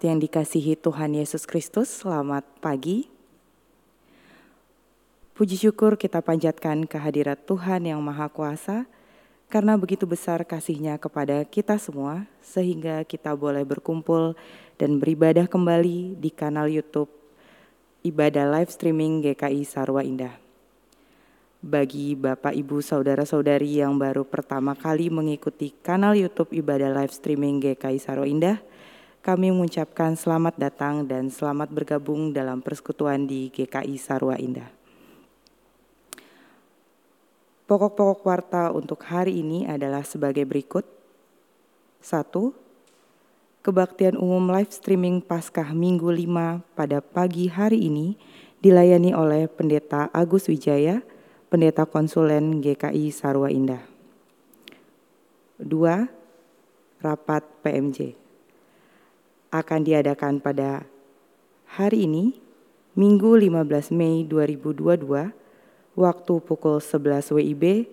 Jemaat yang dikasihi Tuhan Yesus Kristus, selamat pagi. Puji syukur kita panjatkan kehadirat Tuhan yang Maha Kuasa, karena begitu besar kasihnya kepada kita semua, sehingga kita boleh berkumpul dan beribadah kembali di kanal YouTube Ibadah Live Streaming GKI Sarwa Indah. Bagi Bapak, Ibu, Saudara-saudari yang baru pertama kali mengikuti kanal YouTube Ibadah Live Streaming GKI Sarwa Indah, kami mengucapkan selamat datang dan selamat bergabung dalam persekutuan di GKI Sarwa Indah. Pokok-pokok warta untuk hari ini adalah sebagai berikut. Satu, kebaktian umum live streaming Paskah Minggu 5 pada pagi hari ini dilayani oleh Pendeta Agus Wijaya, Pendeta Konsulen GKI Sarwa Indah. Dua, rapat PMJ akan diadakan pada hari ini, Minggu 15 Mei 2022, waktu pukul 11 WIB,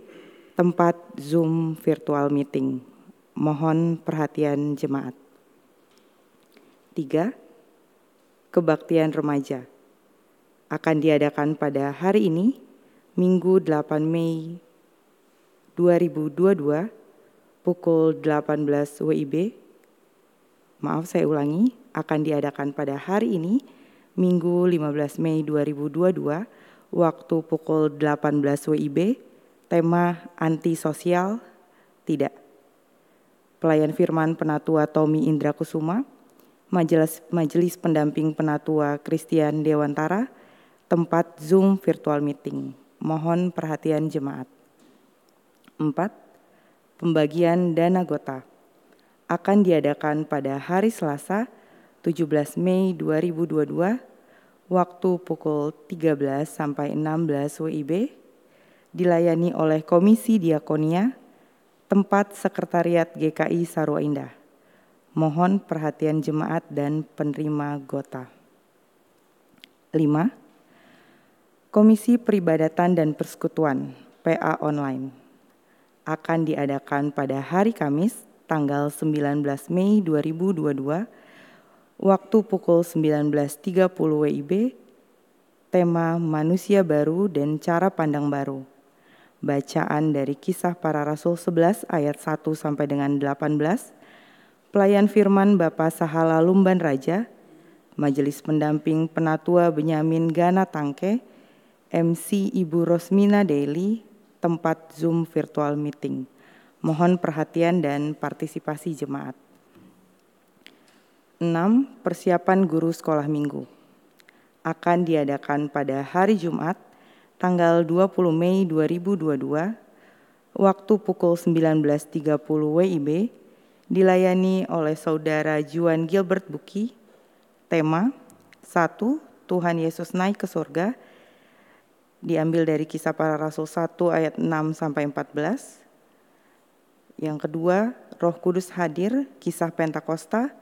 tempat Zoom virtual meeting. Mohon perhatian jemaat. Tiga, kebaktian remaja akan diadakan pada hari ini, Minggu 8 Mei 2022, pukul 18 WIB, maaf saya ulangi, akan diadakan pada hari ini, Minggu 15 Mei 2022, waktu pukul 18 WIB, tema antisosial tidak. Pelayan firman Penatua Tommy Indra Kusuma, Majelis, Majelis Pendamping Penatua Christian Dewantara, tempat Zoom virtual meeting. Mohon perhatian jemaat. 4. Pembagian dana gota akan diadakan pada hari Selasa 17 Mei 2022 waktu pukul 13 sampai 16 WIB dilayani oleh Komisi Diakonia tempat Sekretariat GKI Sarwa Indah. Mohon perhatian jemaat dan penerima gota. 5. Komisi Peribadatan dan Persekutuan PA Online akan diadakan pada hari Kamis tanggal 19 Mei 2022 waktu pukul 19.30 WIB tema manusia baru dan cara pandang baru. Bacaan dari kisah para rasul 11 ayat 1 sampai dengan 18. Pelayan firman Bapak Sahala Lumban Raja, Majelis Pendamping Penatua Benyamin Gana Tangke, MC Ibu Rosmina Daily, tempat Zoom virtual meeting. Mohon perhatian dan partisipasi jemaat. 6. Persiapan guru sekolah minggu akan diadakan pada hari Jumat tanggal 20 Mei 2022 waktu pukul 19.30 WIB dilayani oleh Saudara Juan Gilbert Buki. Tema 1. Tuhan Yesus naik ke surga diambil dari kisah para rasul 1 ayat 6 sampai 14. Yang kedua, Roh Kudus hadir, kisah Pentakosta,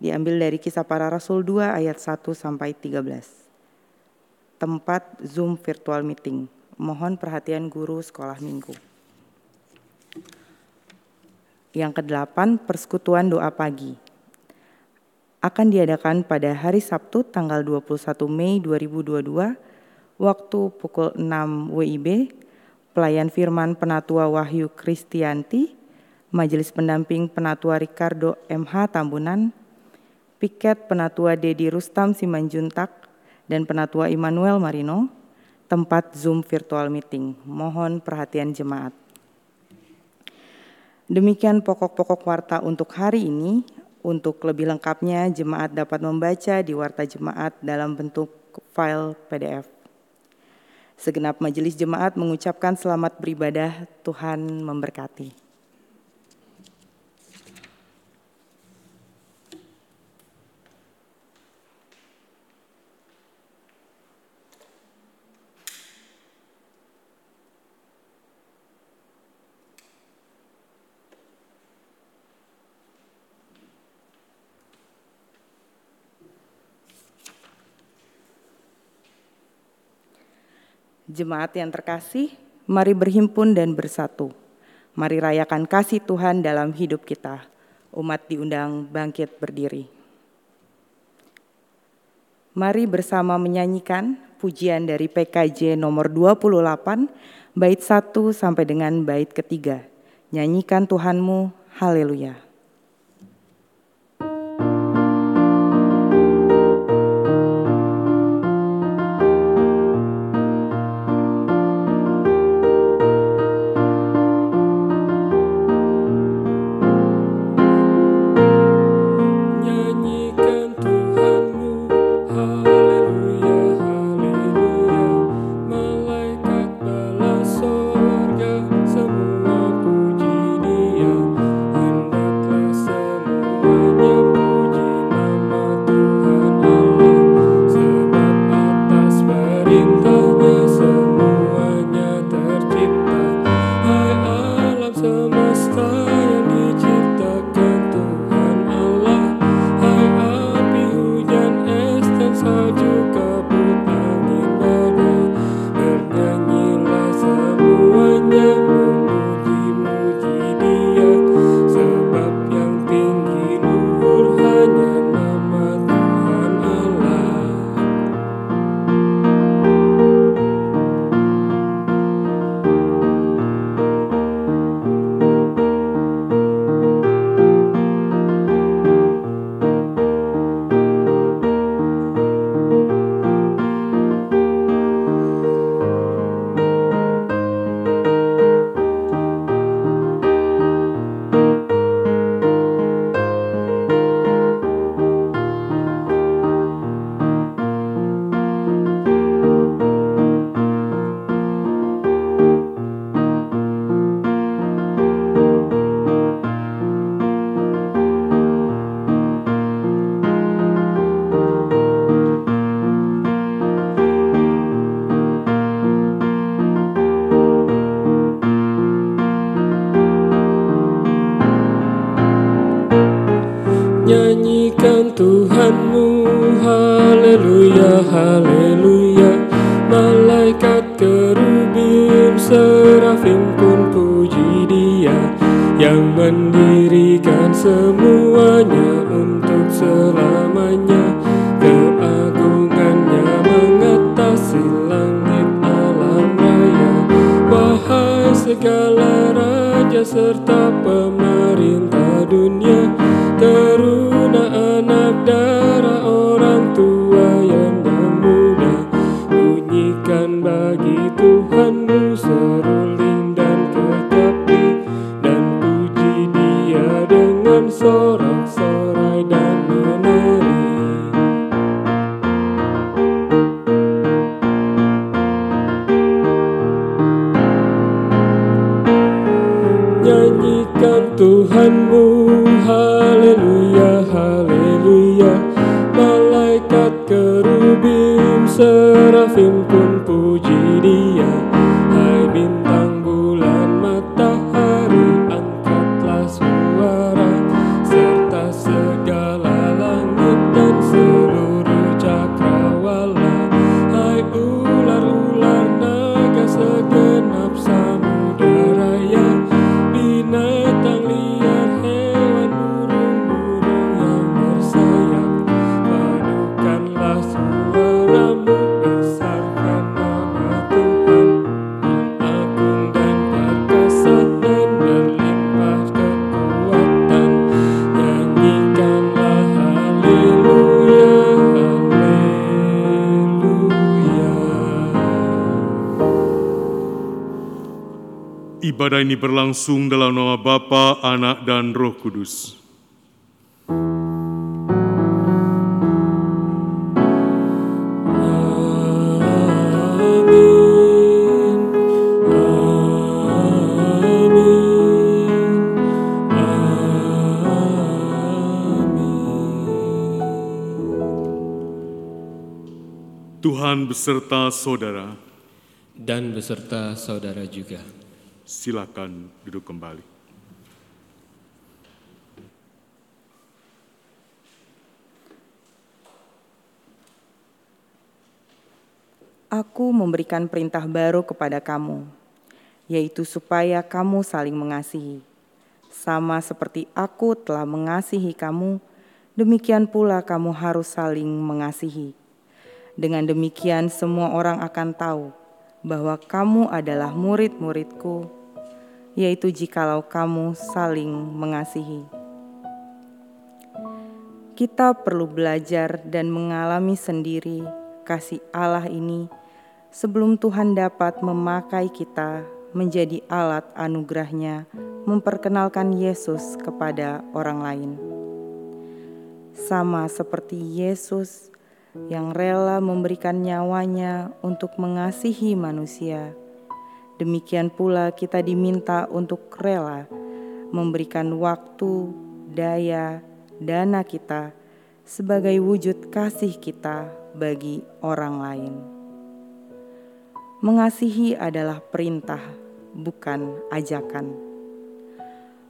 diambil dari kisah para rasul 2 ayat 1 sampai 13. Tempat Zoom virtual meeting. Mohon perhatian guru sekolah minggu. Yang kedelapan, persekutuan doa pagi. Akan diadakan pada hari Sabtu tanggal 21 Mei 2022 waktu pukul 6 WIB pelayan firman Penatua Wahyu Kristianti, Majelis Pendamping Penatua Ricardo MH Tambunan, Piket Penatua Dedi Rustam Simanjuntak, dan Penatua Immanuel Marino, tempat Zoom virtual meeting. Mohon perhatian jemaat. Demikian pokok-pokok warta untuk hari ini. Untuk lebih lengkapnya, jemaat dapat membaca di warta jemaat dalam bentuk file PDF. Segenap majelis jemaat mengucapkan selamat beribadah, Tuhan memberkati. Jemaat yang terkasih, mari berhimpun dan bersatu. Mari rayakan kasih Tuhan dalam hidup kita. Umat diundang bangkit berdiri. Mari bersama menyanyikan pujian dari PKJ nomor 28, bait 1 sampai dengan bait ketiga. Nyanyikan Tuhanmu, haleluya. Nyanyikan Tuhanmu Haleluya, haleluya. Malaikat kerubim serafim pun puji dia. Yang mendirikan semuanya untuk selamanya. Keagungannya mengatasi langit alam raya. Wahai segala raja serta pemerintah dunia berlangsung dalam nama Bapa, Anak, dan Roh Kudus. Tuhan beserta saudara, dan beserta saudara juga. Silakan duduk kembali. Aku memberikan perintah baru kepada kamu, yaitu supaya kamu saling mengasihi. Sama seperti aku telah mengasihi kamu, demikian pula kamu harus saling mengasihi. Dengan demikian, semua orang akan tahu bahwa kamu adalah murid-muridku, yaitu jikalau kamu saling mengasihi. Kita perlu belajar dan mengalami sendiri kasih Allah ini sebelum Tuhan dapat memakai kita menjadi alat anugerahnya memperkenalkan Yesus kepada orang lain. Sama seperti Yesus yang rela memberikan nyawanya untuk mengasihi manusia, demikian pula kita diminta untuk rela memberikan waktu, daya, dana kita sebagai wujud kasih kita bagi orang lain. Mengasihi adalah perintah, bukan ajakan.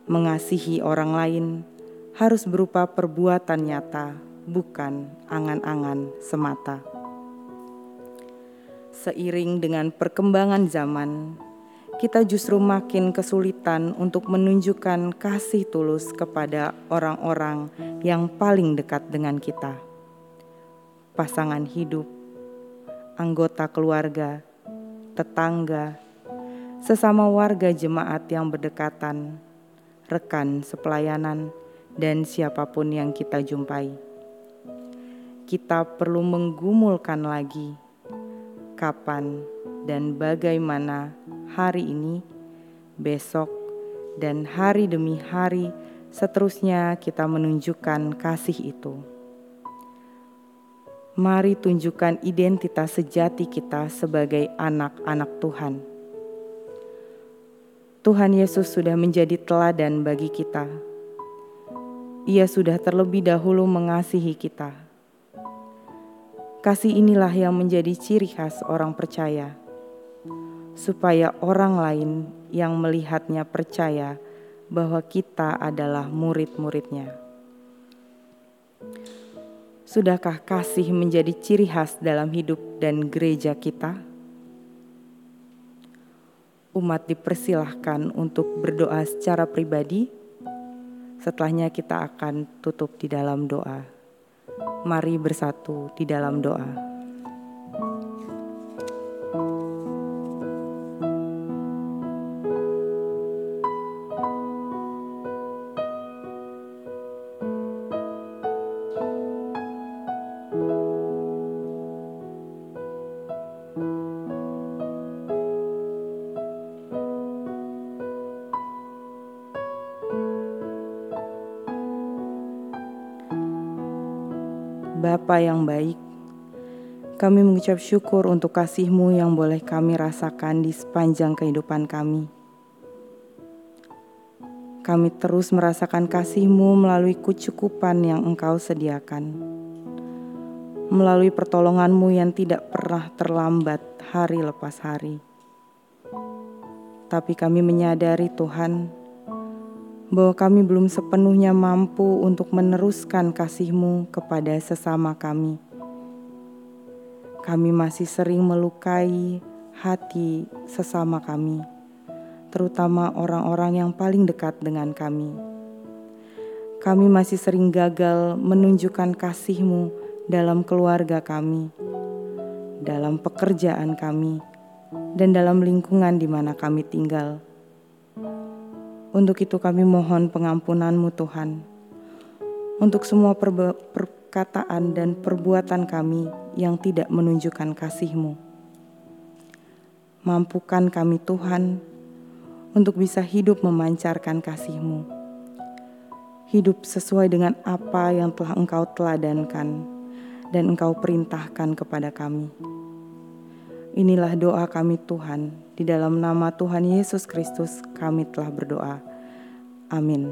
Mengasihi orang lain harus berupa perbuatan nyata, bukan angan-angan semata. Seiring dengan perkembangan zaman, kita justru makin kesulitan untuk menunjukkan kasih tulus kepada orang-orang yang paling dekat dengan kita. Pasangan hidup, anggota keluarga, tetangga, sesama warga jemaat yang berdekatan, rekan sepelayanan, dan siapa pun yang kita jumpai. Kita perlu menggumulkan lagi kapan dan bagaimana hari ini, besok, dan hari demi hari seterusnya kita menunjukkan kasih itu. Mari tunjukkan identitas sejati kita sebagai anak-anak Tuhan. Tuhan Yesus sudah menjadi teladan bagi kita. Ia sudah terlebih dahulu mengasihi kita. Kasih inilah yang menjadi ciri khas orang percaya, supaya orang lain yang melihatnya percaya bahwa kita adalah murid-muridnya. Sudahkah kasih menjadi ciri khas dalam hidup dan gereja kita? Umat dipersilahkan untuk berdoa secara pribadi. Setelahnya kita akan tutup di dalam doa. Mari bersatu di dalam doa. Bapa yang baik, kami mengucap syukur untuk kasih-Mu yang boleh kami rasakan di sepanjang kehidupan kami. Kami terus merasakan kasih-Mu melalui kecukupan yang Engkau sediakan. Melalui pertolongan-Mu yang tidak pernah terlambat hari lepas hari. Tapi kami menyadari Tuhan, bahwa kami belum sepenuhnya mampu untuk meneruskan kasih-Mu kepada sesama kami. Kami masih sering melukai hati sesama kami, terutama orang-orang yang paling dekat dengan kami. Kami masih sering gagal menunjukkan kasih-Mu dalam keluarga kami, dalam pekerjaan kami, dan dalam lingkungan di mana kami tinggal. Untuk itu kami mohon pengampunanmu Tuhan. Untuk semua perkataan dan perbuatan kami yang tidak menunjukkan kasihmu. Mampukan kami Tuhan untuk bisa hidup memancarkan kasih-Mu. Hidup sesuai dengan apa yang telah Engkau teladankan dan Engkau perintahkan kepada kami. Inilah doa kami Tuhan, di dalam nama Tuhan Yesus Kristus kami telah berdoa. Amin.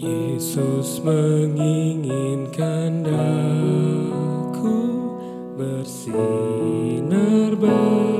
Yesus menginginkan daku bersinar baginya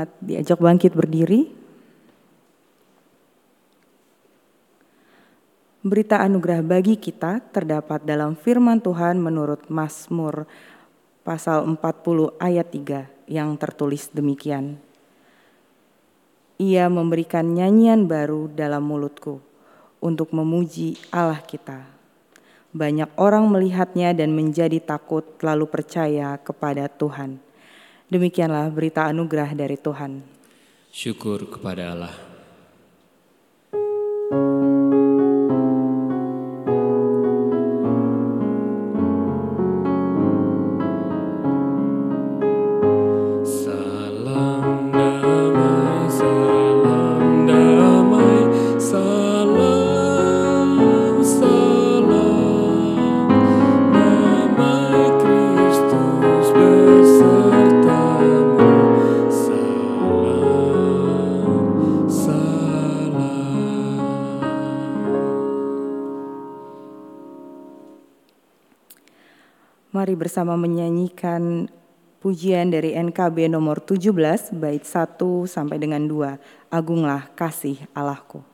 Umat diajak bangkit berdiri. Berita anugerah bagi kita terdapat dalam firman Tuhan menurut Mazmur pasal 40 ayat 3 yang tertulis demikian. Ia memberikan nyanyian baru dalam mulutku untuk memuji Allah kita. Banyak orang melihatnya dan menjadi takut lalu percaya kepada Tuhan. Demikianlah berita anugerah dari Tuhan. Syukur kepada Allah. Bersama menyanyikan pujian dari NKB nomor 17 bait 1 sampai dengan 2. Agunglah kasih Allahku.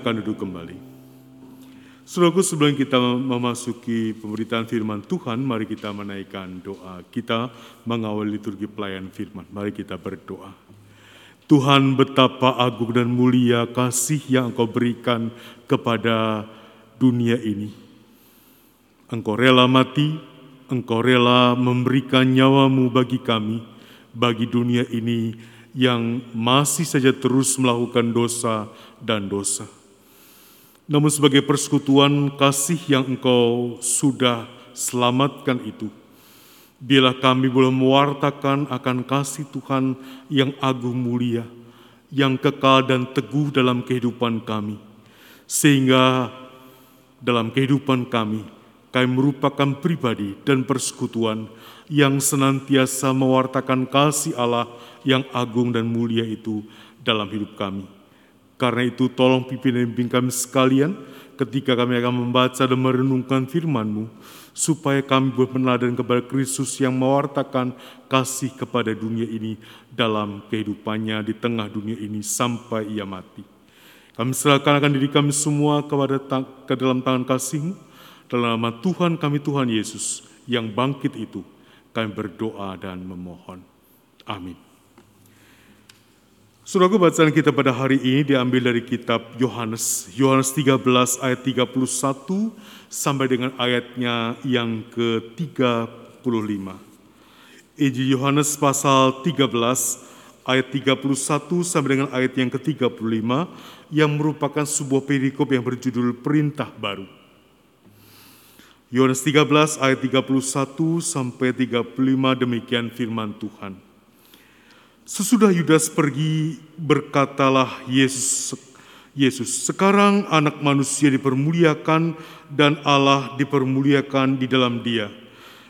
Silakan duduk kembali. Saudaraku sebelum kita memasuki pemberitaan firman Tuhan, mari kita menaikkan doa kita mengawal liturgi pelayan firman. Mari kita berdoa. Tuhan betapa agung dan mulia kasih yang Engkau berikan kepada dunia ini. Engkau rela mati, Engkau rela memberikan nyawamu bagi kami, bagi dunia ini yang masih saja terus melakukan dosa dan dosa. Namun sebagai persekutuan kasih yang engkau sudah selamatkan itu, bila kami boleh mewartakan akan kasih Tuhan yang agung mulia, yang kekal dan teguh dalam kehidupan kami, sehingga dalam kehidupan kami, kami merupakan pribadi dan persekutuan yang senantiasa mewartakan kasih Allah yang agung dan mulia itu dalam hidup kami. Karena itu tolong pimpin dan bimbing kami sekalian ketika kami akan membaca dan merenungkan firman-Mu, supaya kami boleh meneladani kepada Kristus yang mewartakan kasih kepada dunia ini dalam kehidupannya di tengah dunia ini sampai ia mati. Kami serahkan akan diri kami semua kepada ke dalam tangan kasih-Mu, dalam nama Tuhan kami Tuhan Yesus yang bangkit itu, kami berdoa dan memohon. Amin. Saudara bacaan kita pada hari ini diambil dari kitab Yohanes, Yohanes 13 ayat 31 sampai dengan ayatnya yang ke-35. Injil Yohanes pasal 13 ayat 31 sampai dengan ayat yang ke-35 yang merupakan sebuah perikop yang berjudul Perintah Baru. Yohanes 13 ayat 31 sampai 35 demikian firman Tuhan. Sesudah Yudas pergi, berkatalah Yesus, Yesus, sekarang anak manusia dipermuliakan dan Allah dipermuliakan di dalam dia.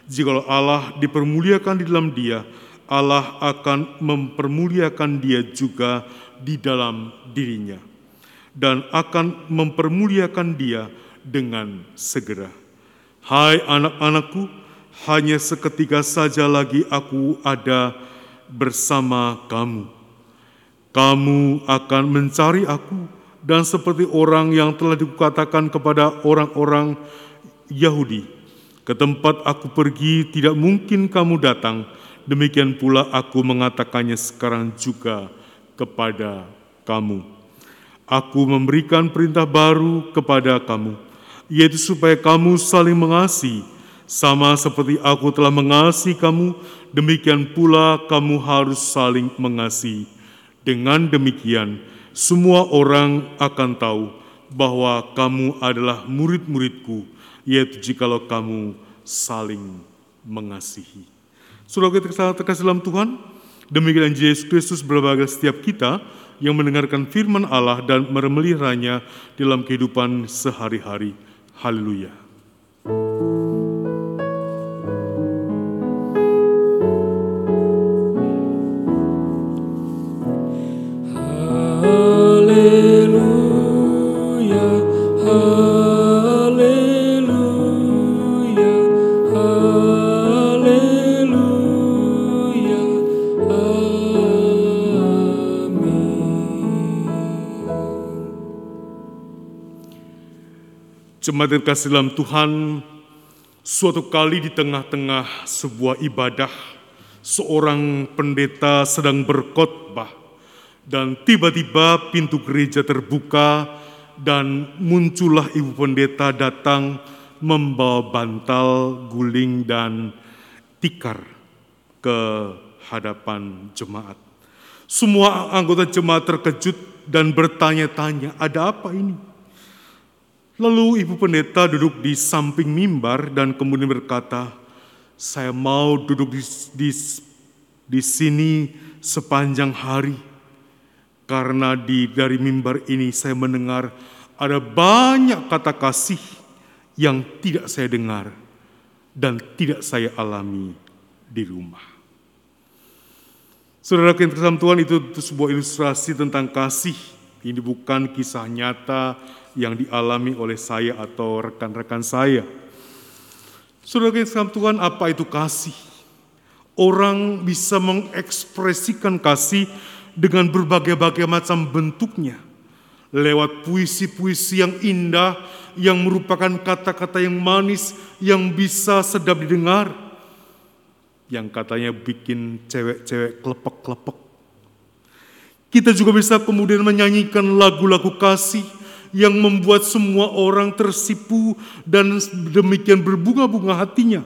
Jikalau Allah dipermuliakan di dalam dia, Allah akan mempermuliakan dia juga di dalam dirinya. Dan akan mempermuliakan dia dengan segera. Hai anak-anakku, hanya seketika saja lagi aku ada bersama kamu. Kamu akan mencari aku dan seperti orang yang telah dikatakan kepada orang-orang Yahudi, ke tempat aku pergi tidak mungkin kamu datang, demikian pula aku mengatakannya sekarang juga kepada kamu. Aku memberikan perintah baru kepada kamu, yaitu supaya kamu saling mengasihi, sama seperti aku telah mengasihi kamu, demikian pula kamu harus saling mengasihi. Dengan demikian, semua orang akan tahu bahwa kamu adalah murid-muridku, yaitu jikalau kamu saling mengasihi. Saudara kita terkasih dalam Tuhan, demikian Yesus Kristus berbagai setiap kita yang mendengarkan firman Allah dan memelihara dalam kehidupan sehari-hari. Haleluya. Haleluya, Jemaat yang kasih dalam Tuhan, suatu kali di tengah-tengah sebuah ibadah, seorang pendeta sedang berkhotbah dan tiba-tiba pintu gereja terbuka dan muncullah ibu pendeta datang membawa bantal, guling dan tikar ke hadapan jemaat. Semua anggota jemaat terkejut dan bertanya-tanya, ada apa ini? Lalu ibu pendeta duduk di samping mimbar dan kemudian berkata, saya mau duduk di, di, di sini sepanjang hari karena di dari mimbar ini saya mendengar ada banyak kata kasih yang tidak saya dengar dan tidak saya alami di rumah. Saudara yang Tuhan itu sebuah ilustrasi tentang kasih. Ini bukan kisah nyata yang dialami oleh saya atau rekan-rekan saya. Saudara yang Tuhan, apa itu kasih? Orang bisa mengekspresikan kasih dengan berbagai-bagai macam bentuknya. lewat puisi-puisi yang indah yang merupakan kata-kata yang manis yang bisa sedap didengar yang katanya bikin cewek-cewek klepek-klepek. Kita juga bisa kemudian menyanyikan lagu-lagu kasih yang membuat semua orang tersipu dan demikian berbunga-bunga hatinya.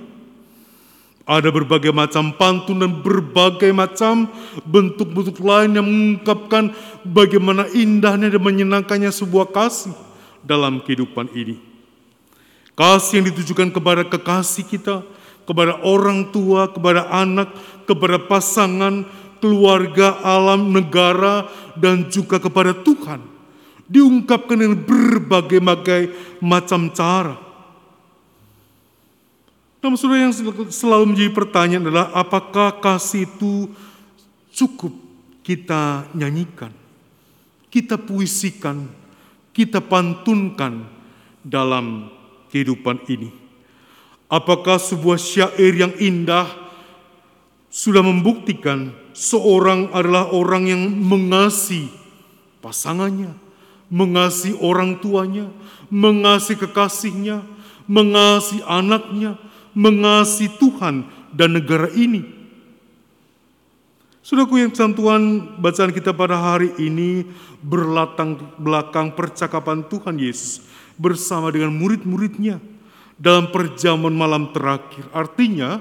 Ada berbagai macam pantun dan berbagai macam bentuk-bentuk lain yang mengungkapkan bagaimana indahnya dan menyenangkannya sebuah kasih dalam kehidupan ini. Kasih yang ditujukan kepada kekasih kita, kepada orang tua, kepada anak, kepada pasangan, keluarga, alam, negara, dan juga kepada Tuhan. Diungkapkan dengan berbagai-bagai macam cara. Namun saudara yang selalu menjadi pertanyaan adalah apakah kasih itu cukup kita nyanyikan, kita puisikan, kita pantunkan dalam kehidupan ini. Apakah sebuah syair yang indah sudah membuktikan seorang adalah orang yang mengasihi pasangannya, mengasihi orang tuanya, mengasihi kekasihnya, mengasihi anaknya, mengasihi Tuhan dan negara ini. Saudaraku yang Tuhan, bacaan kita pada hari ini berlatang belakang percakapan Tuhan Yesus bersama dengan murid-muridnya dalam perjamuan malam terakhir. Artinya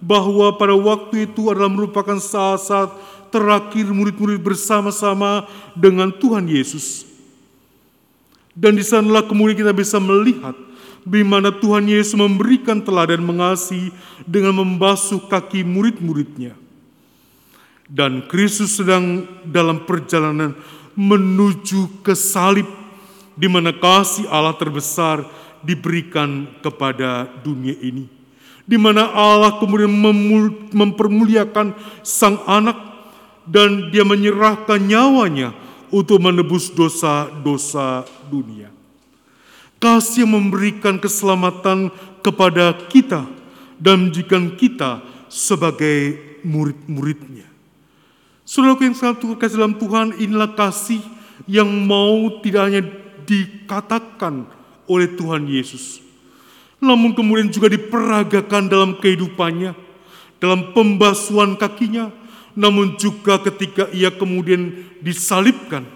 bahwa pada waktu itu adalah merupakan saat-saat terakhir murid-murid bersama-sama dengan Tuhan Yesus. Dan di sanalah kemudian kita bisa melihat di mana Tuhan Yesus memberikan teladan mengasihi dengan membasuh kaki murid-muridnya. Dan Kristus sedang dalam perjalanan menuju ke salib di mana kasih Allah terbesar diberikan kepada dunia ini. Di mana Allah kemudian mempermuliakan sang anak dan dia menyerahkan nyawanya untuk menebus dosa-dosa dunia. Kasih memberikan keselamatan kepada kita dan menjadikan kita sebagai murid-muridnya. Saudaraku yang sangat kasih dalam Tuhan, inilah kasih yang mau tidak hanya dikatakan oleh Tuhan Yesus, namun kemudian juga diperagakan dalam kehidupannya, dalam pembasuhan kakinya, namun juga ketika ia kemudian disalibkan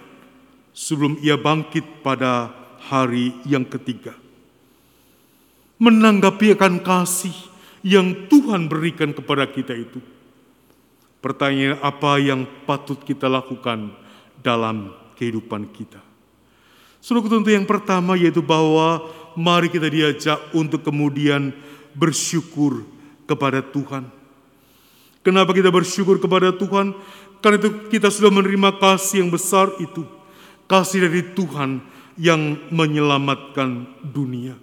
sebelum ia bangkit pada hari yang ketiga. Menanggapi akan kasih yang Tuhan berikan kepada kita itu Pertanyaan apa yang patut kita lakukan dalam kehidupan kita? Suruh tentu yang pertama yaitu bahwa mari kita diajak untuk kemudian bersyukur kepada Tuhan. Kenapa kita bersyukur kepada Tuhan? Karena itu kita sudah menerima kasih yang besar itu. Kasih dari Tuhan yang menyelamatkan dunia.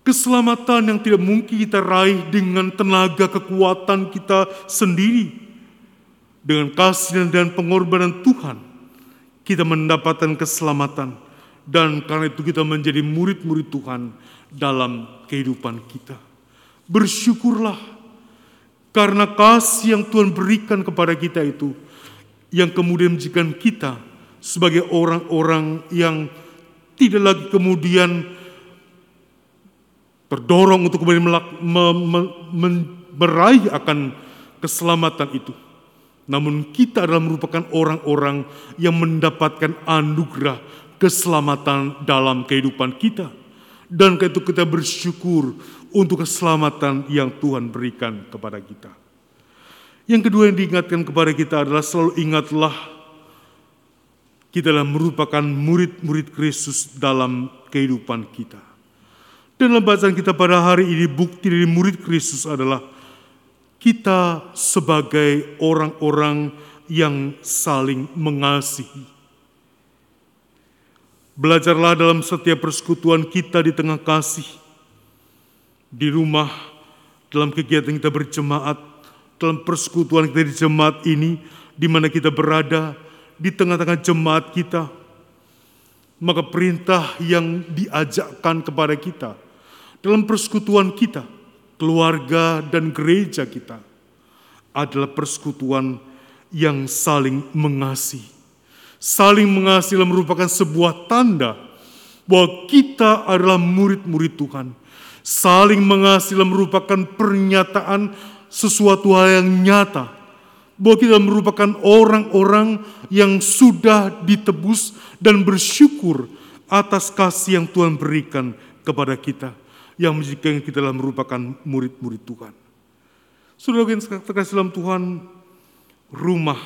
Keselamatan yang tidak mungkin kita raih dengan tenaga kekuatan kita sendiri dengan kasih dan pengorbanan Tuhan, kita mendapatkan keselamatan. Dan karena itu kita menjadi murid-murid Tuhan dalam kehidupan kita. Bersyukurlah karena kasih yang Tuhan berikan kepada kita itu yang kemudian menjadikan kita sebagai orang-orang yang tidak lagi kemudian terdorong untuk kemudian meraih akan keselamatan itu namun kita adalah merupakan orang-orang yang mendapatkan anugerah keselamatan dalam kehidupan kita. Dan itu kita bersyukur untuk keselamatan yang Tuhan berikan kepada kita. Yang kedua yang diingatkan kepada kita adalah selalu ingatlah kita adalah merupakan murid-murid Kristus dalam kehidupan kita. Dan dalam bacaan kita pada hari ini bukti dari murid Kristus adalah kita sebagai orang-orang yang saling mengasihi. Belajarlah dalam setiap persekutuan kita di tengah kasih, di rumah, dalam kegiatan kita berjemaat, dalam persekutuan kita di jemaat ini, di mana kita berada, di tengah-tengah jemaat kita, maka perintah yang diajakkan kepada kita dalam persekutuan kita, keluarga dan gereja kita adalah persekutuan yang saling mengasihi, Saling mengasihi merupakan sebuah tanda bahwa kita adalah murid-murid Tuhan. Saling mengasihi merupakan pernyataan sesuatu hal yang nyata bahwa kita merupakan orang-orang yang sudah ditebus dan bersyukur atas kasih yang Tuhan berikan kepada kita yang menjadikan kita adalah merupakan murid-murid Tuhan. Saudara yang terkasih dalam Tuhan, rumah,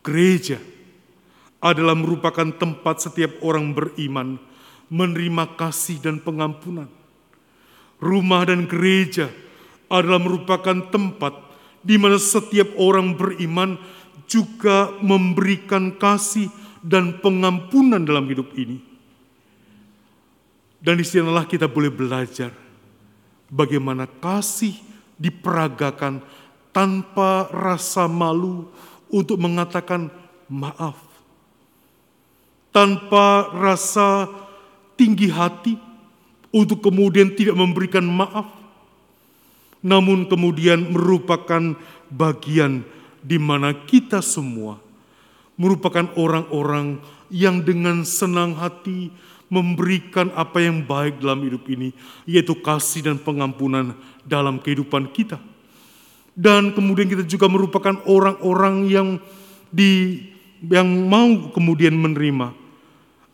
gereja adalah merupakan tempat setiap orang beriman menerima kasih dan pengampunan. Rumah dan gereja adalah merupakan tempat di mana setiap orang beriman juga memberikan kasih dan pengampunan dalam hidup ini. Dan di sanalah kita boleh belajar bagaimana kasih diperagakan tanpa rasa malu untuk mengatakan maaf. Tanpa rasa tinggi hati untuk kemudian tidak memberikan maaf. Namun kemudian merupakan bagian di mana kita semua merupakan orang-orang yang dengan senang hati memberikan apa yang baik dalam hidup ini, yaitu kasih dan pengampunan dalam kehidupan kita. Dan kemudian kita juga merupakan orang-orang yang di yang mau kemudian menerima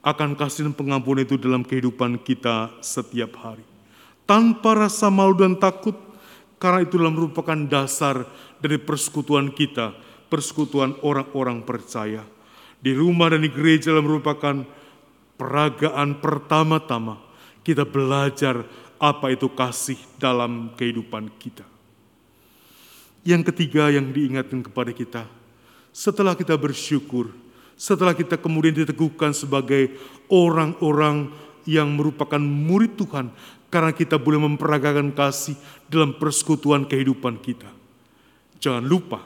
akan kasih dan pengampunan itu dalam kehidupan kita setiap hari. Tanpa rasa malu dan takut, karena itu adalah merupakan dasar dari persekutuan kita, persekutuan orang-orang percaya. Di rumah dan di gereja merupakan peragaan pertama-tama kita belajar apa itu kasih dalam kehidupan kita. Yang ketiga yang diingatkan kepada kita, setelah kita bersyukur, setelah kita kemudian diteguhkan sebagai orang-orang yang merupakan murid Tuhan, karena kita boleh memperagakan kasih dalam persekutuan kehidupan kita. Jangan lupa,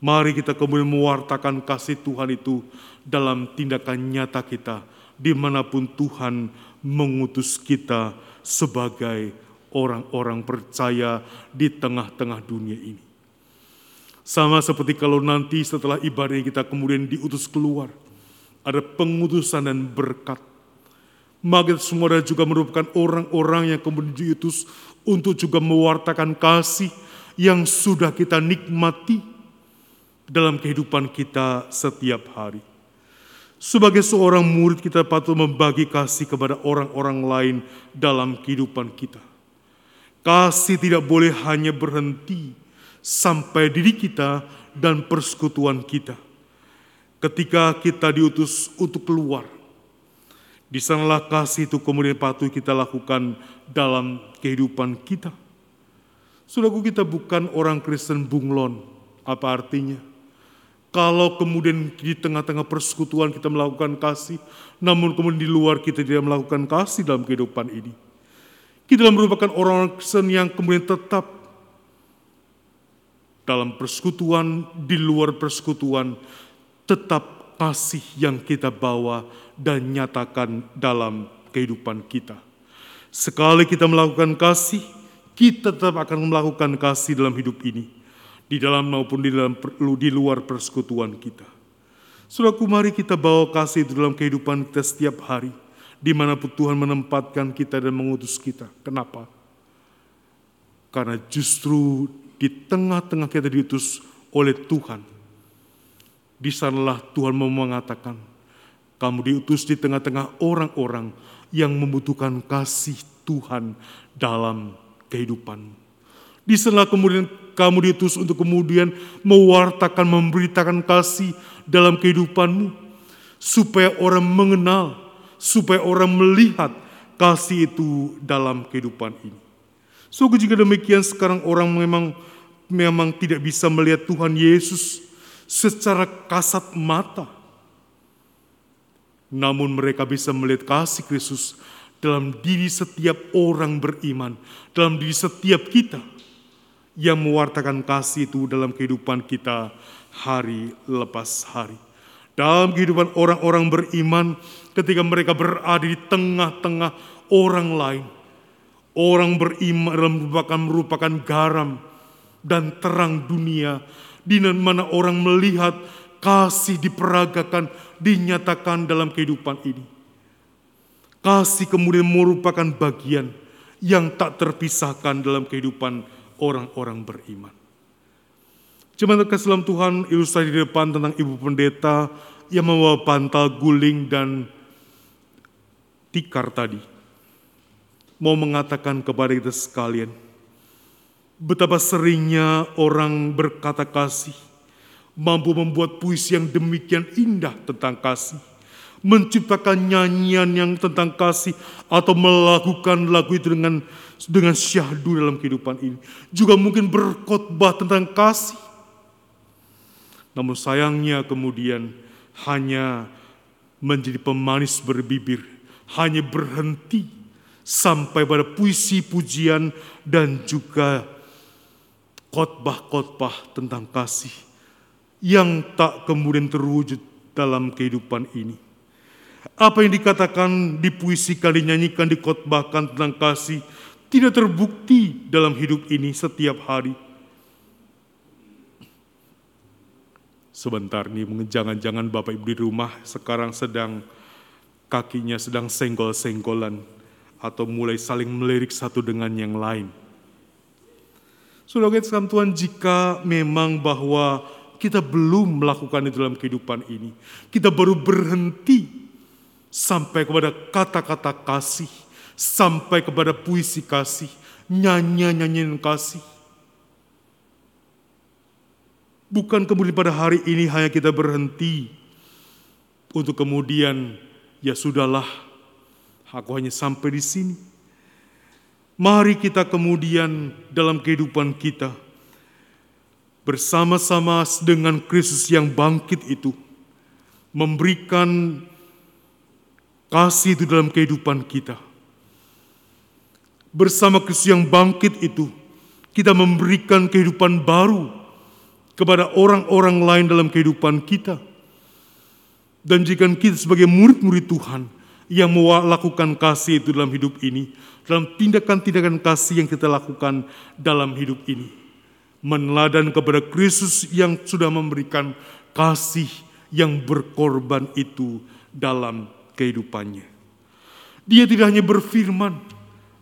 mari kita kemudian mewartakan kasih Tuhan itu dalam tindakan nyata kita, di mana pun Tuhan mengutus kita sebagai orang-orang percaya di tengah-tengah dunia ini. Sama seperti kalau nanti setelah ibadah kita kemudian diutus keluar, ada pengutusan dan berkat. Maka semua juga merupakan orang-orang yang kemudian diutus untuk juga mewartakan kasih yang sudah kita nikmati dalam kehidupan kita setiap hari. Sebagai seorang murid kita patut membagi kasih kepada orang-orang lain dalam kehidupan kita. Kasih tidak boleh hanya berhenti sampai diri kita dan persekutuan kita. Ketika kita diutus untuk keluar, di sanalah kasih itu kemudian patut kita lakukan dalam kehidupan kita. Saudaraku kita bukan orang Kristen bunglon, apa artinya? Kalau kemudian di tengah-tengah persekutuan kita melakukan kasih, namun kemudian di luar kita tidak melakukan kasih dalam kehidupan ini. Kita merupakan orang-orang Kristen yang kemudian tetap dalam persekutuan, di luar persekutuan, tetap kasih yang kita bawa dan nyatakan dalam kehidupan kita. Sekali kita melakukan kasih, kita tetap akan melakukan kasih dalam hidup ini di dalam maupun di dalam di luar persekutuan kita. Saudaraku, mari kita bawa kasih itu dalam kehidupan kita setiap hari, di mana pun Tuhan menempatkan kita dan mengutus kita. Kenapa? Karena justru di tengah-tengah kita diutus oleh Tuhan. Di sanalah Tuhan mau mengatakan, kamu diutus di tengah-tengah orang-orang yang membutuhkan kasih Tuhan dalam kehidupanmu. Di sana kemudian kamu diutus untuk kemudian mewartakan, memberitakan kasih dalam kehidupanmu. Supaya orang mengenal, supaya orang melihat kasih itu dalam kehidupan ini. So jika demikian sekarang orang memang memang tidak bisa melihat Tuhan Yesus secara kasat mata. Namun mereka bisa melihat kasih Kristus dalam diri setiap orang beriman, dalam diri setiap kita yang mewartakan kasih itu dalam kehidupan kita hari lepas hari. Dalam kehidupan orang-orang beriman ketika mereka berada di tengah-tengah orang lain. Orang beriman merupakan, merupakan garam dan terang dunia di mana orang melihat kasih diperagakan, dinyatakan dalam kehidupan ini. Kasih kemudian merupakan bagian yang tak terpisahkan dalam kehidupan orang-orang beriman. Jemaat kasih Tuhan, ilustrasi di depan tentang ibu pendeta yang membawa bantal guling dan tikar tadi. Mau mengatakan kepada kita sekalian, betapa seringnya orang berkata kasih, mampu membuat puisi yang demikian indah tentang kasih, menciptakan nyanyian yang tentang kasih atau melakukan lagu itu dengan dengan syahdu dalam kehidupan ini. Juga mungkin berkhotbah tentang kasih. Namun sayangnya kemudian hanya menjadi pemanis berbibir, hanya berhenti sampai pada puisi pujian dan juga khotbah-khotbah tentang kasih yang tak kemudian terwujud dalam kehidupan ini. Apa yang dikatakan, dipuisikan, dinyanyikan, dikhotbahkan tentang kasih tidak terbukti dalam hidup ini setiap hari. Sebentar nih, jangan-jangan Bapak Ibu di rumah sekarang sedang kakinya sedang senggol-senggolan atau mulai saling melirik satu dengan yang lain. Saudara kita Tuhan, jika memang bahwa kita belum melakukan itu dalam kehidupan ini, kita baru berhenti sampai kepada kata-kata kasih, sampai kepada puisi kasih, nyanyian-nyanyian kasih. Bukan kemudian pada hari ini hanya kita berhenti untuk kemudian ya sudahlah, aku hanya sampai di sini. Mari kita kemudian dalam kehidupan kita bersama-sama dengan Kristus yang bangkit itu memberikan kasih itu dalam kehidupan kita. Bersama Kristus yang bangkit itu kita memberikan kehidupan baru kepada orang-orang lain dalam kehidupan kita. Dan jika kita sebagai murid-murid Tuhan yang melakukan kasih itu dalam hidup ini, dalam tindakan-tindakan kasih yang kita lakukan dalam hidup ini, meneladan kepada Kristus yang sudah memberikan kasih yang berkorban itu dalam kehidupannya. Dia tidak hanya berfirman,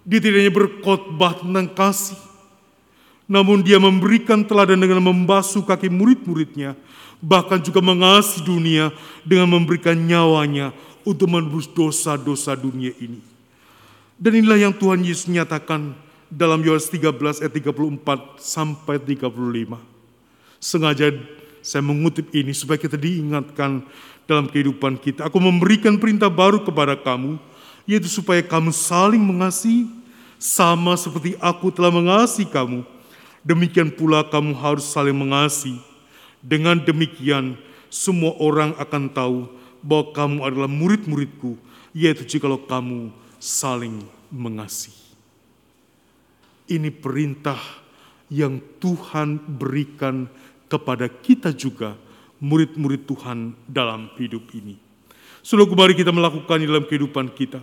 dia tidak hanya berkhotbah tentang kasih, namun dia memberikan teladan dengan membasuh kaki murid-muridnya, bahkan juga mengasihi dunia dengan memberikan nyawanya untuk menebus dosa-dosa dunia ini. Dan inilah yang Tuhan Yesus nyatakan dalam Yohanes 13 ayat 34 sampai 35. Sengaja saya mengutip ini supaya kita diingatkan dalam kehidupan kita. Aku memberikan perintah baru kepada kamu, yaitu supaya kamu saling mengasihi, sama seperti aku telah mengasihi kamu demikian pula kamu harus saling mengasihi. Dengan demikian, semua orang akan tahu bahwa kamu adalah murid-muridku, yaitu jikalau kamu saling mengasihi. Ini perintah yang Tuhan berikan kepada kita juga, murid-murid Tuhan dalam hidup ini. Sudah kembali kita melakukan dalam kehidupan kita.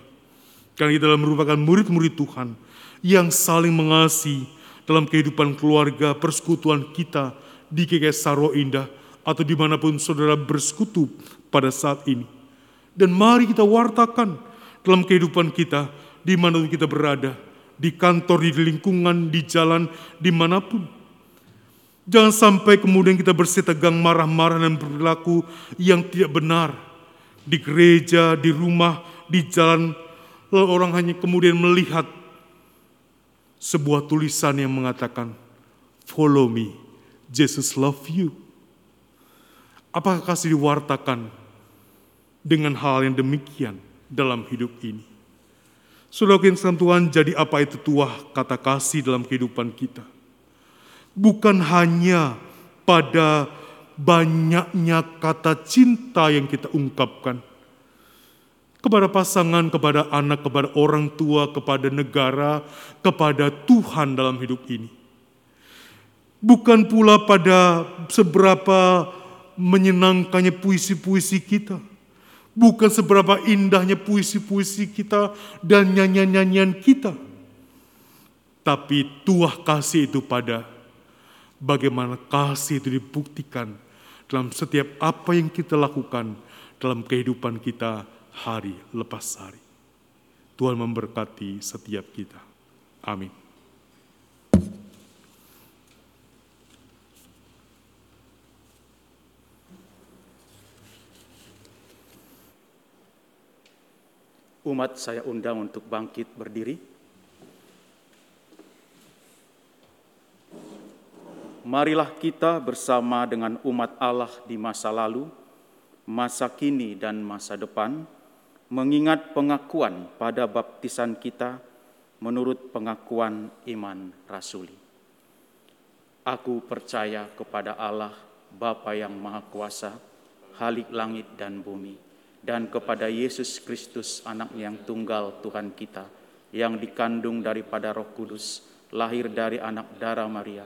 Karena kita merupakan murid-murid Tuhan yang saling mengasihi, dalam kehidupan keluarga, persekutuan kita di GKS Indah atau di mana pun saudara bersekutu pada saat ini. Dan mari kita wartakan dalam kehidupan kita di mana pun kita berada, di kantor, di lingkungan, di jalan, di mana pun. Jangan sampai kemudian kita tegang marah-marah dan berlaku yang tidak benar. Di gereja, di rumah, di jalan, lalu orang hanya kemudian melihat sebuah tulisan yang mengatakan, Follow me, Jesus love you. Apakah kasih diwartakan dengan hal yang demikian dalam hidup ini? Saudara yang Tuhan, jadi apa itu tuah kata kasih dalam kehidupan kita? Bukan hanya pada banyaknya kata cinta yang kita ungkapkan, kepada pasangan, kepada anak, kepada orang tua, kepada negara, kepada Tuhan dalam hidup ini. Bukan pula pada seberapa menyenangkannya puisi-puisi kita. Bukan seberapa indahnya puisi-puisi kita dan nyanyian-nyanyian kita. Tapi tuah kasih itu pada bagaimana kasih itu dibuktikan dalam setiap apa yang kita lakukan dalam kehidupan kita hari lepas hari. Tuhan memberkati setiap kita. Amin. Umat saya undang untuk bangkit berdiri. Marilah kita bersama dengan umat Allah di masa lalu, masa kini dan masa depan, mengingat pengakuan pada baptisan kita menurut pengakuan iman rasuli. Aku percaya kepada Allah, Bapa yang Maha Kuasa, Halik langit dan bumi, dan kepada Yesus Kristus anak yang tunggal Tuhan kita yang dikandung daripada Roh Kudus lahir dari anak darah Maria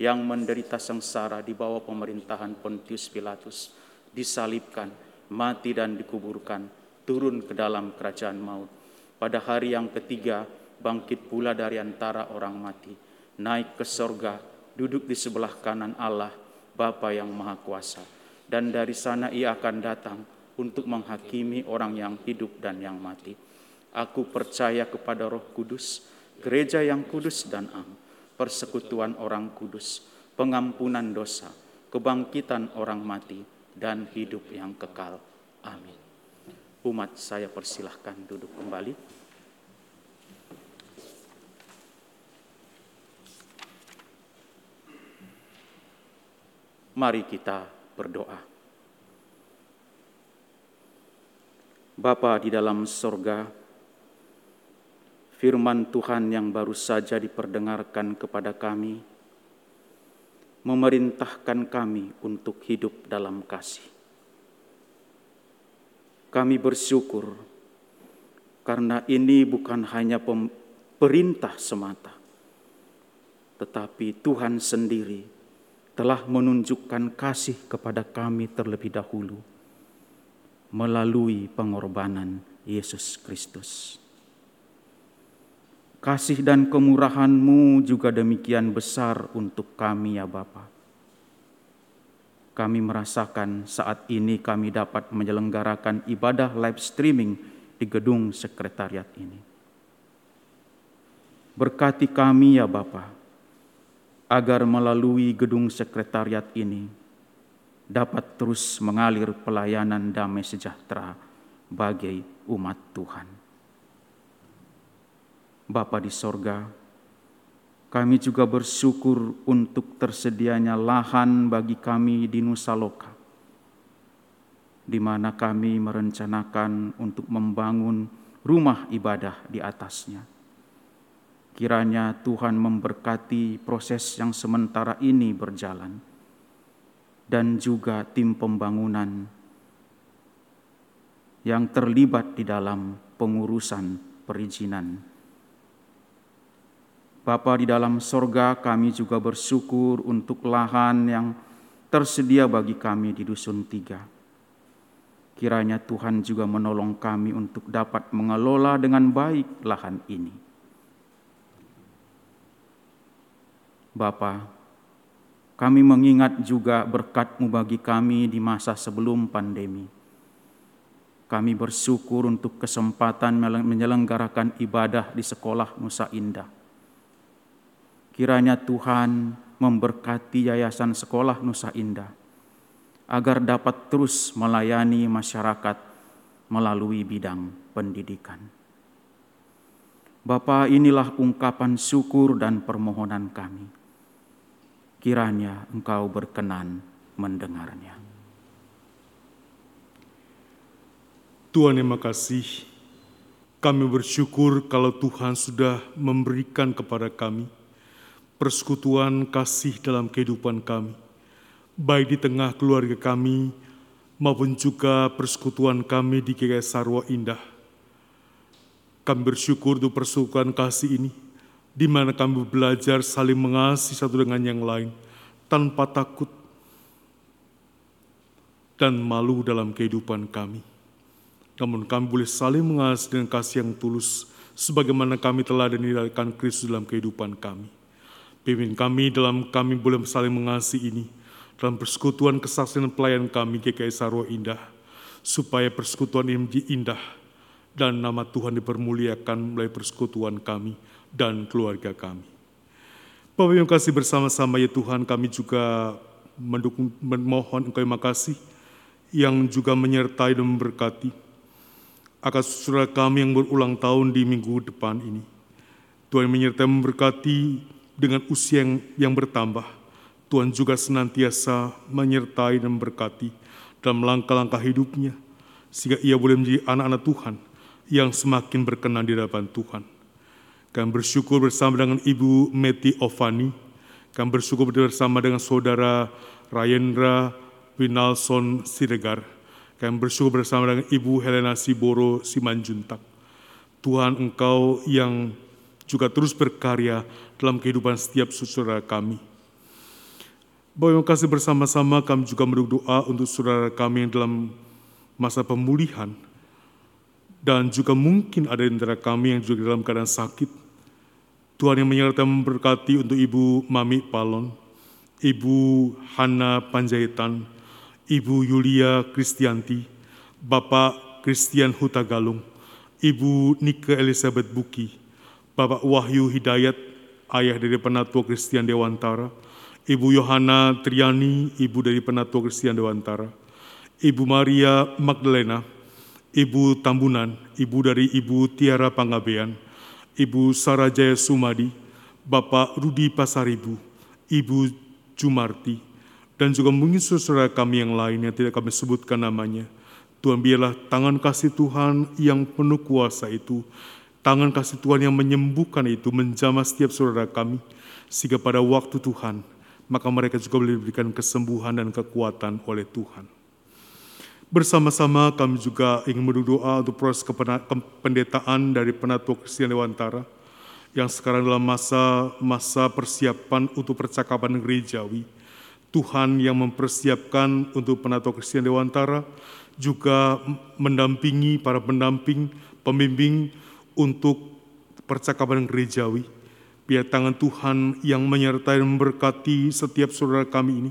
yang menderita sengsara di bawah pemerintahan Pontius Pilatus disalibkan mati dan dikuburkan turun ke dalam kerajaan maut. Pada hari yang ketiga bangkit pula dari antara orang mati naik ke sorga duduk di sebelah kanan Allah Bapa yang Maha Kuasa. Dan dari sana ia akan datang untuk menghakimi orang yang hidup dan yang mati. Aku percaya kepada Roh Kudus, gereja yang kudus dan am, persekutuan orang kudus, pengampunan dosa, kebangkitan orang mati, dan hidup yang kekal. Amin. Umat saya persilahkan duduk kembali. Mari kita berdoa. Bapa di dalam sorga, firman Tuhan yang baru saja diperdengarkan kepada kami, memerintahkan kami untuk hidup dalam kasih. Kami bersyukur karena ini bukan hanya perintah semata, tetapi Tuhan sendiri telah menunjukkan kasih kepada kami terlebih dahulu melalui pengorbanan Yesus Kristus. Kasih dan kemurahan-Mu juga demikian besar untuk kami ya Bapa. Kami merasakan saat ini kami dapat menyelenggarakan ibadah live streaming di gedung sekretariat ini. Berkati kami ya Bapa, agar melalui gedung sekretariat ini dapat terus mengalir pelayanan damai sejahtera bagi umat Tuhan. Bapa di sorga, kami juga bersyukur untuk tersedianya lahan bagi kami di Nusa Loka, di mana kami merencanakan untuk membangun rumah ibadah di atasnya. Kiranya Tuhan memberkati proses yang sementara ini berjalan dan juga tim pembangunan yang terlibat di dalam pengurusan perizinan. Bapa di dalam sorga kami juga bersyukur untuk lahan yang tersedia bagi kami di Dusun Tiga. Kiranya Tuhan juga menolong kami untuk dapat mengelola dengan baik lahan ini. Bapak, kami mengingat juga berkat-Mu bagi kami di masa sebelum pandemi. Kami bersyukur untuk kesempatan menyelenggarakan ibadah di sekolah Nusa Indah. Kiranya Tuhan memberkati Yayasan Sekolah Nusa Indah agar dapat terus melayani masyarakat melalui bidang pendidikan. Bapa, inilah ungkapan syukur dan permohonan kami kiranya engkau berkenan mendengarnya. Tuhan yang makasih, kami bersyukur kalau Tuhan sudah memberikan kepada kami persekutuan kasih dalam kehidupan kami, baik di tengah keluarga kami maupun juga persekutuan kami di GKS Sarwa Indah. Kami bersyukur untuk persekutuan kasih ini di mana kami belajar saling mengasihi satu dengan yang lain tanpa takut dan malu dalam kehidupan kami. Namun kami boleh saling mengasihi dengan kasih yang tulus sebagaimana kami telah dinilaikan Kristus dalam kehidupan kami. Pimpin kami dalam kami boleh saling mengasihi ini dalam persekutuan kesaksian pelayan kami GKI Sarwa Indah, supaya persekutuan ini menjadi indah dan nama Tuhan dipermuliakan melalui persekutuan kami dan keluarga kami. Bapak yang kasih bersama-sama ya Tuhan kami juga mendukung, memohon Engkau yang makasih yang juga menyertai dan memberkati akan saudara kami yang berulang tahun di minggu depan ini. Tuhan menyertai memberkati dengan usia yang, yang bertambah. Tuhan juga senantiasa menyertai dan memberkati dalam langkah-langkah hidupnya, sehingga ia boleh menjadi anak-anak Tuhan yang semakin berkenan di hadapan Tuhan. Kami bersyukur bersama dengan Ibu Meti Ovani, kami bersyukur bersama dengan Saudara Rayendra Winalson Siregar, kami bersyukur bersama dengan Ibu Helena Siboro Simanjuntak. Tuhan Engkau yang juga terus berkarya dalam kehidupan setiap saudara kami. Bapak yang kasih bersama-sama kami juga berdoa untuk saudara kami yang dalam masa pemulihan dan juga mungkin ada di antara kami yang juga dalam keadaan sakit. Tuhan yang menyertai memberkati untuk Ibu Mami Palon, Ibu Hana Panjaitan, Ibu Yulia Kristianti, Bapak Christian Hutagalung, Ibu Nika Elizabeth Buki, Bapak Wahyu Hidayat, ayah dari Penatua Kristian Dewantara, Ibu Yohana Triani, ibu dari Penatua Kristian Dewantara, Ibu Maria Magdalena, Ibu Tambunan, ibu dari Ibu Tiara Pangabean, Ibu Sarajaya Sumadi, Bapak Rudi Pasaribu, Ibu Jumarti, dan juga mungkin saudara kami yang lain yang tidak kami sebutkan namanya. Tuhan biarlah tangan kasih Tuhan yang penuh kuasa itu, tangan kasih Tuhan yang menyembuhkan itu menjamah setiap saudara kami, sehingga pada waktu Tuhan, maka mereka juga boleh diberikan kesembuhan dan kekuatan oleh Tuhan. Bersama-sama kami juga ingin berdoa untuk proses kependetaan dari Penatua Kristen Dewantara yang sekarang dalam masa masa persiapan untuk percakapan gerejawi. Tuhan yang mempersiapkan untuk Penatua Kristen Dewantara juga mendampingi para pendamping, pembimbing untuk percakapan gerejawi Biar tangan Tuhan yang menyertai dan memberkati setiap saudara kami ini,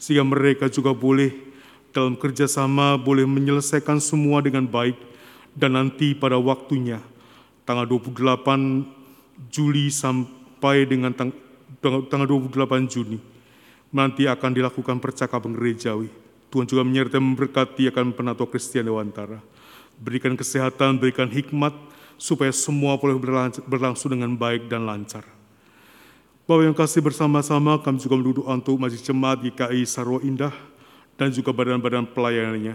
sehingga mereka juga boleh dalam kerjasama boleh menyelesaikan semua dengan baik, dan nanti pada waktunya, tanggal 28 Juli sampai dengan tang tanggal 28 Juni, nanti akan dilakukan percakapan gerejawi. Tuhan juga menyertai memberkati akan penatua Kristian Dewantara. Berikan kesehatan, berikan hikmat, supaya semua boleh berlangsung dengan baik dan lancar. Bapak yang kasih bersama-sama kami juga berdoa untuk Majelis Jemaat GKI Sarwa Indah dan juga badan-badan pelayanannya.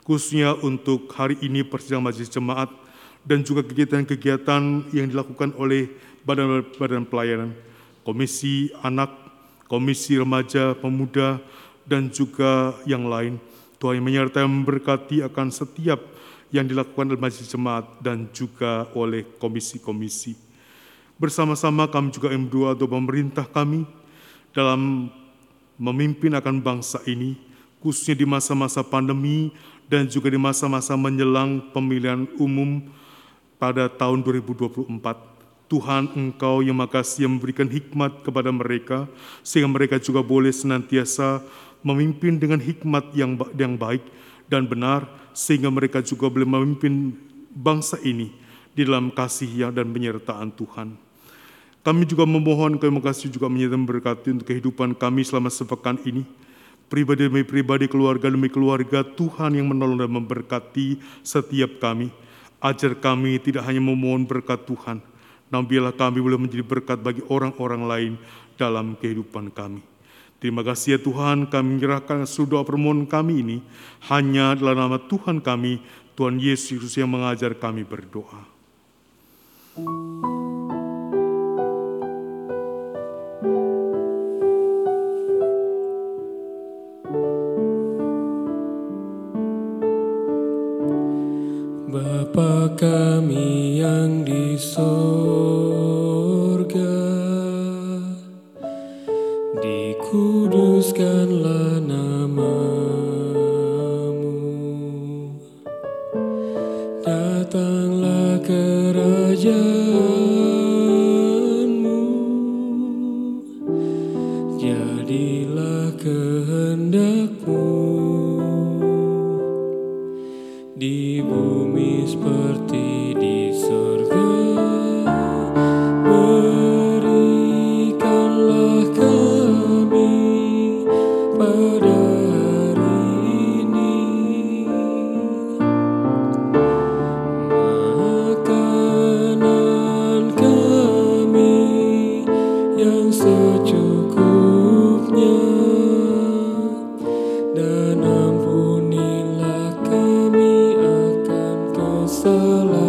Khususnya untuk hari ini persidangan Majelis Jemaat dan juga kegiatan-kegiatan yang dilakukan oleh badan-badan pelayanan, Komisi Anak, Komisi Remaja, Pemuda, dan juga yang lain. Tuhan yang menyertai memberkati akan setiap yang dilakukan oleh majelis jemaat dan juga oleh komisi-komisi. Bersama-sama kami juga ingin berdoa untuk pemerintah kami dalam memimpin akan bangsa ini, khususnya di masa-masa pandemi dan juga di masa-masa menjelang pemilihan umum pada tahun 2024. Tuhan Engkau yang makasih yang memberikan hikmat kepada mereka, sehingga mereka juga boleh senantiasa memimpin dengan hikmat yang yang baik dan benar, sehingga mereka juga boleh memimpin bangsa ini di dalam kasih dan penyertaan Tuhan. Kami juga memohon kami kasih juga menyertai memberkati untuk kehidupan kami selama sepekan ini. Pribadi demi pribadi, keluarga demi keluarga, Tuhan yang menolong dan memberkati setiap kami. Ajar kami tidak hanya memohon berkat Tuhan, namun biarlah kami boleh menjadi berkat bagi orang-orang lain dalam kehidupan kami. Terima kasih ya Tuhan, kami menyerahkan seluruh permohonan kami ini hanya dalam nama Tuhan kami, Tuhan Yesus yang mengajar kami berdoa. Bapa kami yang di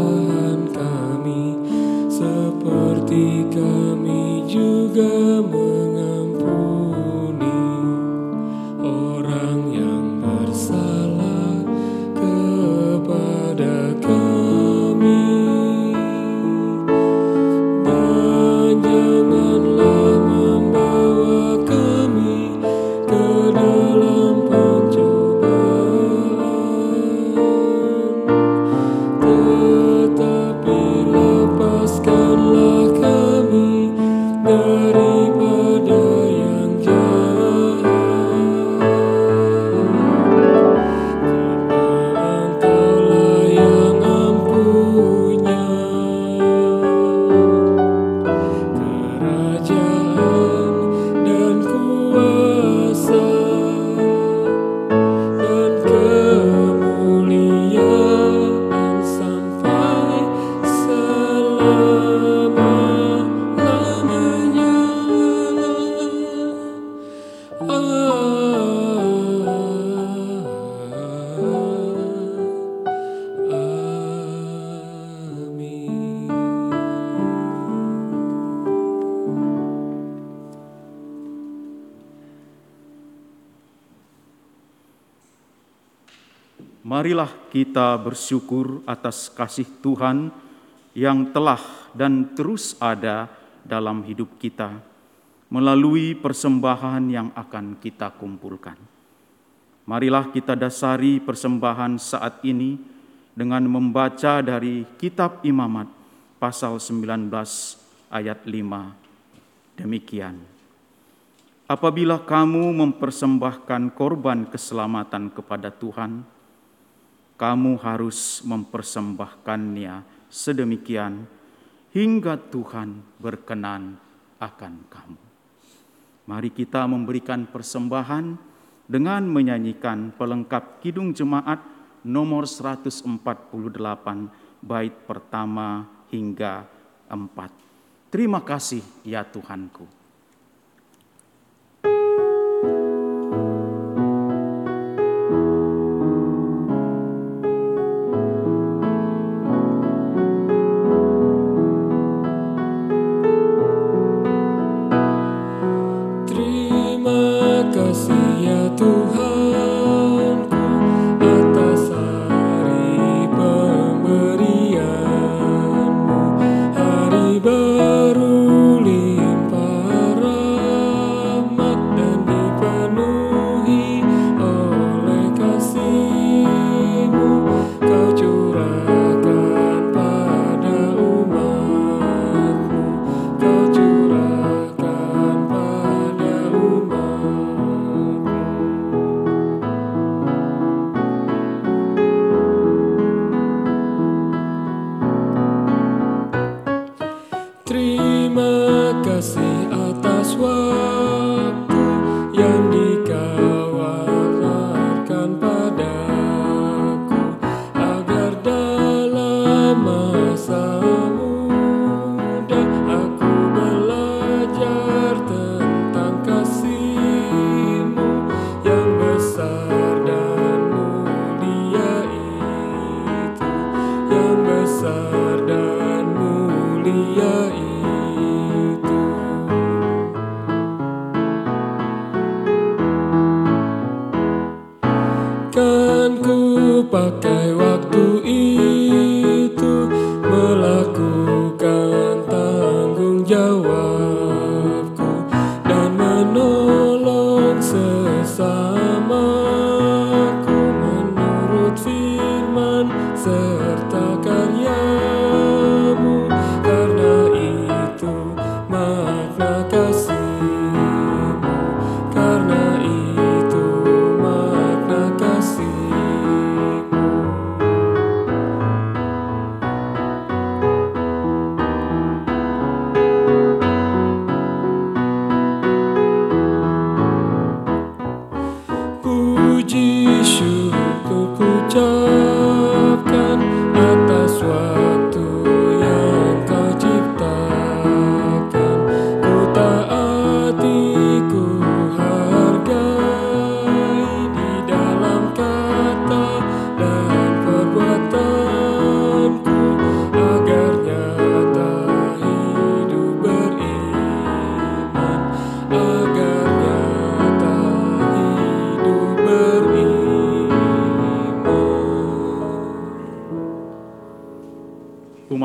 Tuhan kami seperti kami juga kita bersyukur atas kasih Tuhan yang telah dan terus ada dalam hidup kita melalui persembahan yang akan kita kumpulkan. Marilah kita dasari persembahan saat ini dengan membaca dari kitab Imamat pasal 19 ayat 5. Demikian. Apabila kamu mempersembahkan korban keselamatan kepada Tuhan, kamu harus mempersembahkannya sedemikian hingga Tuhan berkenan akan kamu. Mari kita memberikan persembahan dengan menyanyikan pelengkap Kidung Jemaat nomor 148 bait pertama hingga 4. Terima kasih ya Tuhanku. Terima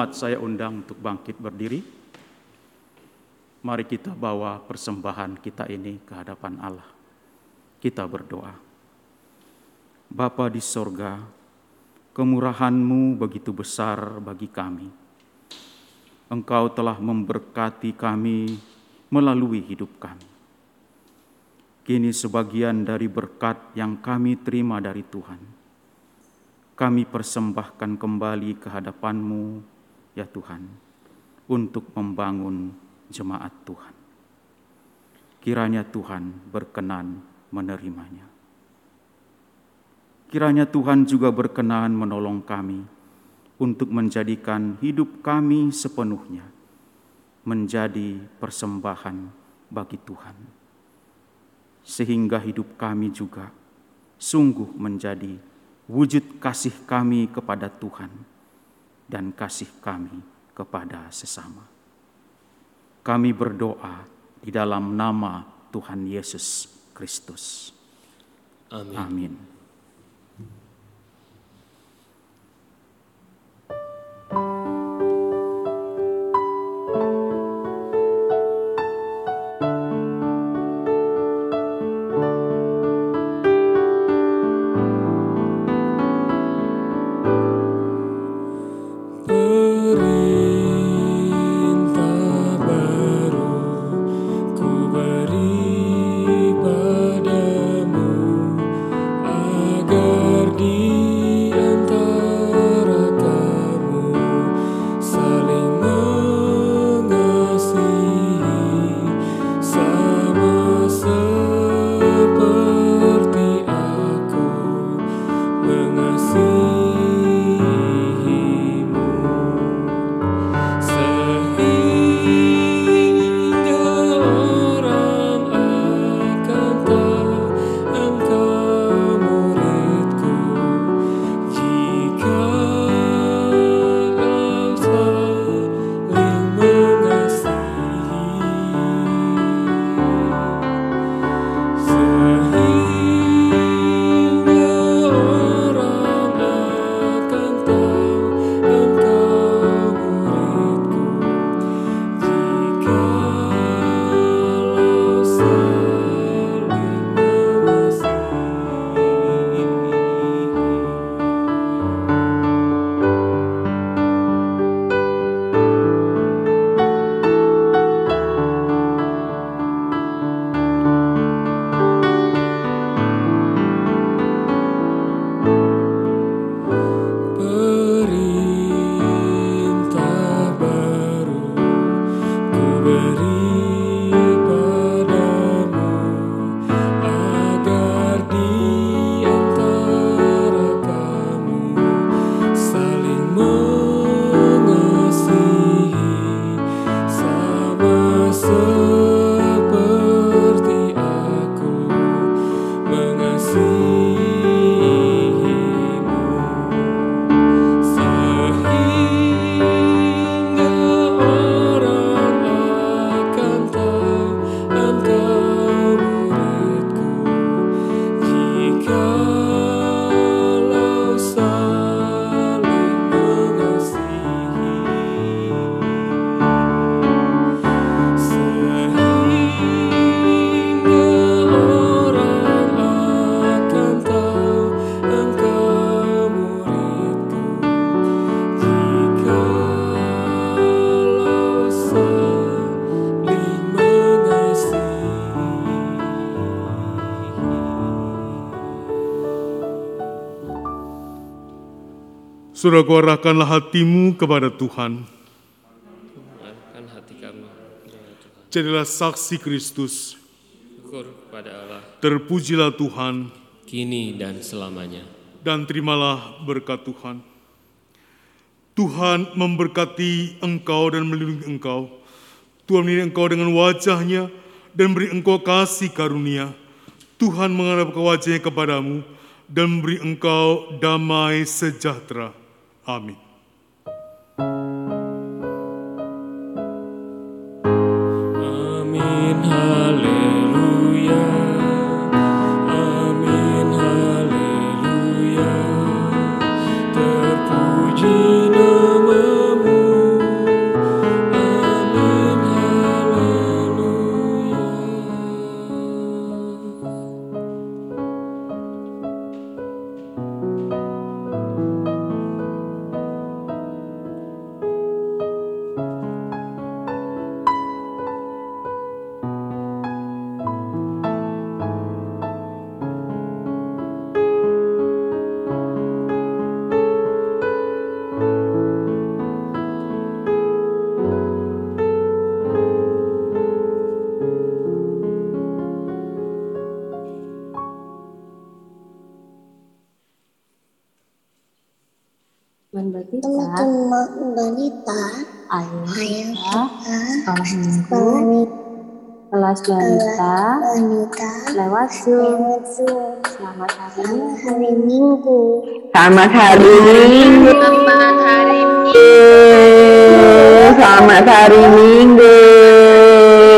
umat saya undang untuk bangkit berdiri. Mari kita bawa persembahan kita ini ke hadapan Allah. Kita berdoa. Bapa di sorga, kemurahan-Mu begitu besar bagi kami. Engkau telah memberkati kami melalui hidup kami. Kini sebagian dari berkat yang kami terima dari Tuhan, kami persembahkan kembali ke hadapan-Mu, ya Tuhan, untuk membangun jemaat Tuhan. Kiranya Tuhan berkenan menerimanya. Kiranya Tuhan juga berkenan menolong kami untuk menjadikan hidup kami sepenuhnya menjadi persembahan bagi Tuhan, sehingga hidup kami juga sungguh menjadi wujud kasih kami kepada Tuhan dan kasih kami kepada sesama. Kami berdoa di dalam nama Tuhan Yesus Kristus. Amin. Amin. Mengasihi Saudaraku arahkanlah hatimu kepada Tuhan. Arahkan hati kami kepada Tuhan Jadilah saksi Kristus. Syukur kepada Allah Terpujilah Tuhan Kini dan selamanya dan terimalah berkat Tuhan. Tuhan memberkati engkau dan melindungi engkau. Tuhan melindungi engkau dengan wajahnya dan beri engkau kasih karunia. Tuhan menghadapkan wajahnya kepadamu dan beri engkau damai sejahtera. Amin. Amin Selamat hari Minggu. Selamat hari Selamat hari Minggu.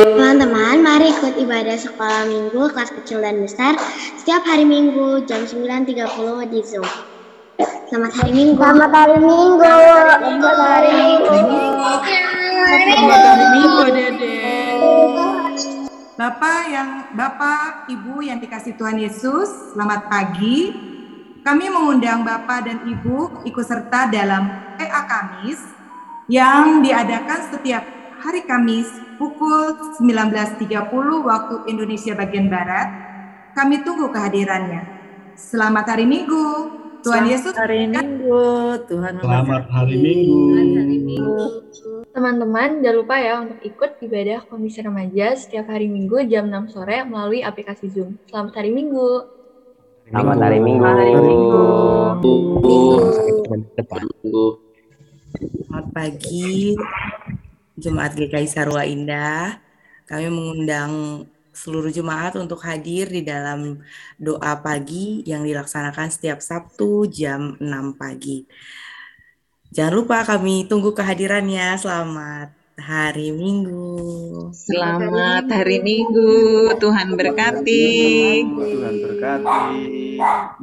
Teman-teman, mari ikut ibadah sekolah minggu kelas kecil dan besar setiap hari Minggu jam 9.30 di Zoom. Selamat hari Minggu. Selamat hari Minggu. Selamat hari Minggu. Selamat hari Minggu, Dede. Bapak yang Bapak, Ibu yang dikasih Tuhan Yesus, selamat pagi. Kami mengundang Bapak dan Ibu ikut serta dalam PA Kamis yang diadakan setiap hari Kamis pukul 19.30 waktu Indonesia bagian Barat. Kami tunggu kehadirannya. Selamat hari Minggu. Tuhan Yesus hari Minggu. Tuhan Selamat hari Minggu. Teman-teman, jangan lupa ya untuk ikut ibadah Komisi Remaja setiap hari Minggu jam 6 sore melalui aplikasi Zoom. Selamat hari Minggu. Selamat hari Minggu. Hari Minggu. Selamat pagi, Jemaat GKI Sarwa Indah. Kami mengundang seluruh jemaat untuk hadir di dalam doa pagi yang dilaksanakan setiap Sabtu jam 6 pagi. Jangan lupa kami tunggu kehadirannya. Selamat hari Minggu. Selamat hari Minggu, Tuhan berkati. Tuhan berkati. Ku